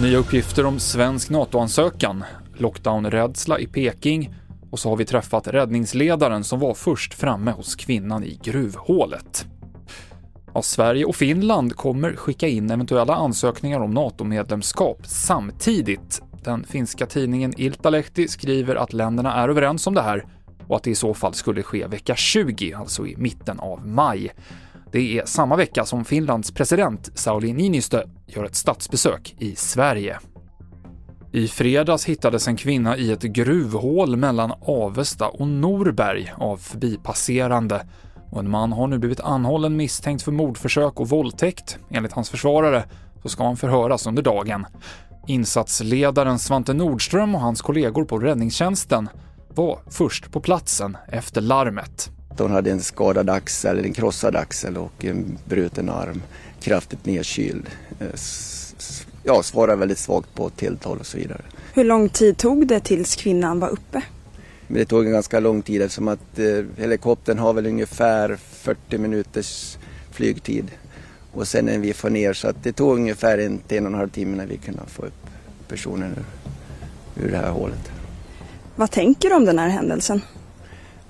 Nya uppgifter om svensk NATO-ansökan, lockdownrädsla i Peking och så har vi träffat räddningsledaren som var först framme hos kvinnan i gruvhålet. Ja, Sverige och Finland kommer skicka in eventuella ansökningar om NATO-medlemskap samtidigt. Den finska tidningen Iltalehti skriver att länderna är överens om det här och att det i så fall skulle ske vecka 20, alltså i mitten av maj. Det är samma vecka som Finlands president Sauli Niinistö gör ett statsbesök i Sverige. I fredags hittades en kvinna i ett gruvhål mellan Avesta och Norberg av förbipasserande och en man har nu blivit anhållen misstänkt för mordförsök och våldtäkt. Enligt hans försvarare så ska han förhöras under dagen. Insatsledaren Svante Nordström och hans kollegor på räddningstjänsten var först på platsen efter larmet. Hon hade en skadad axel, en krossad axel och en bruten arm, kraftigt nedkyld. Eh, ja, svarade väldigt svagt på tilltal och så vidare. Hur lång tid tog det tills kvinnan var uppe? Men det tog en ganska lång tid eftersom att eh, helikoptern har väl ungefär 40 minuters flygtid. Och sen när vi får ner så att det tog ungefär en till en och en halv timme när vi kunde få upp personen ur, ur det här hålet. Vad tänker du om den här händelsen?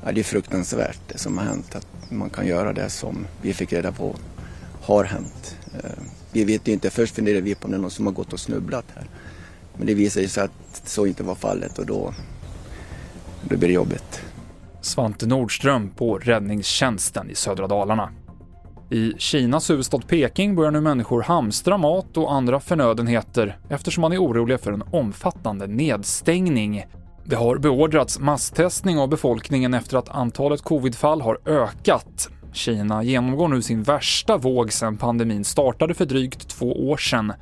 Ja, det är fruktansvärt det som har hänt. Att man kan göra det som vi fick reda på har hänt. Eh, vi vet ju inte, först funderade vi på om det är någon som har gått och snubblat här. Men det visade sig att så inte var fallet och då, då blir det jobbigt. Svante Nordström på räddningstjänsten i södra Dalarna. I Kinas huvudstad Peking börjar nu människor hamstra mat och andra förnödenheter eftersom man är oroliga för en omfattande nedstängning. Det har beordrats masstestning av befolkningen efter att antalet covidfall har ökat. Kina genomgår nu sin värsta våg sedan pandemin startade för drygt två år sedan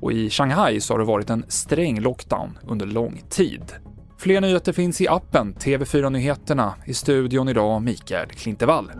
och i Shanghai så har det varit en sträng lockdown under lång tid. Fler nyheter finns i appen TV4 Nyheterna. I studion idag Mikael Klintevall.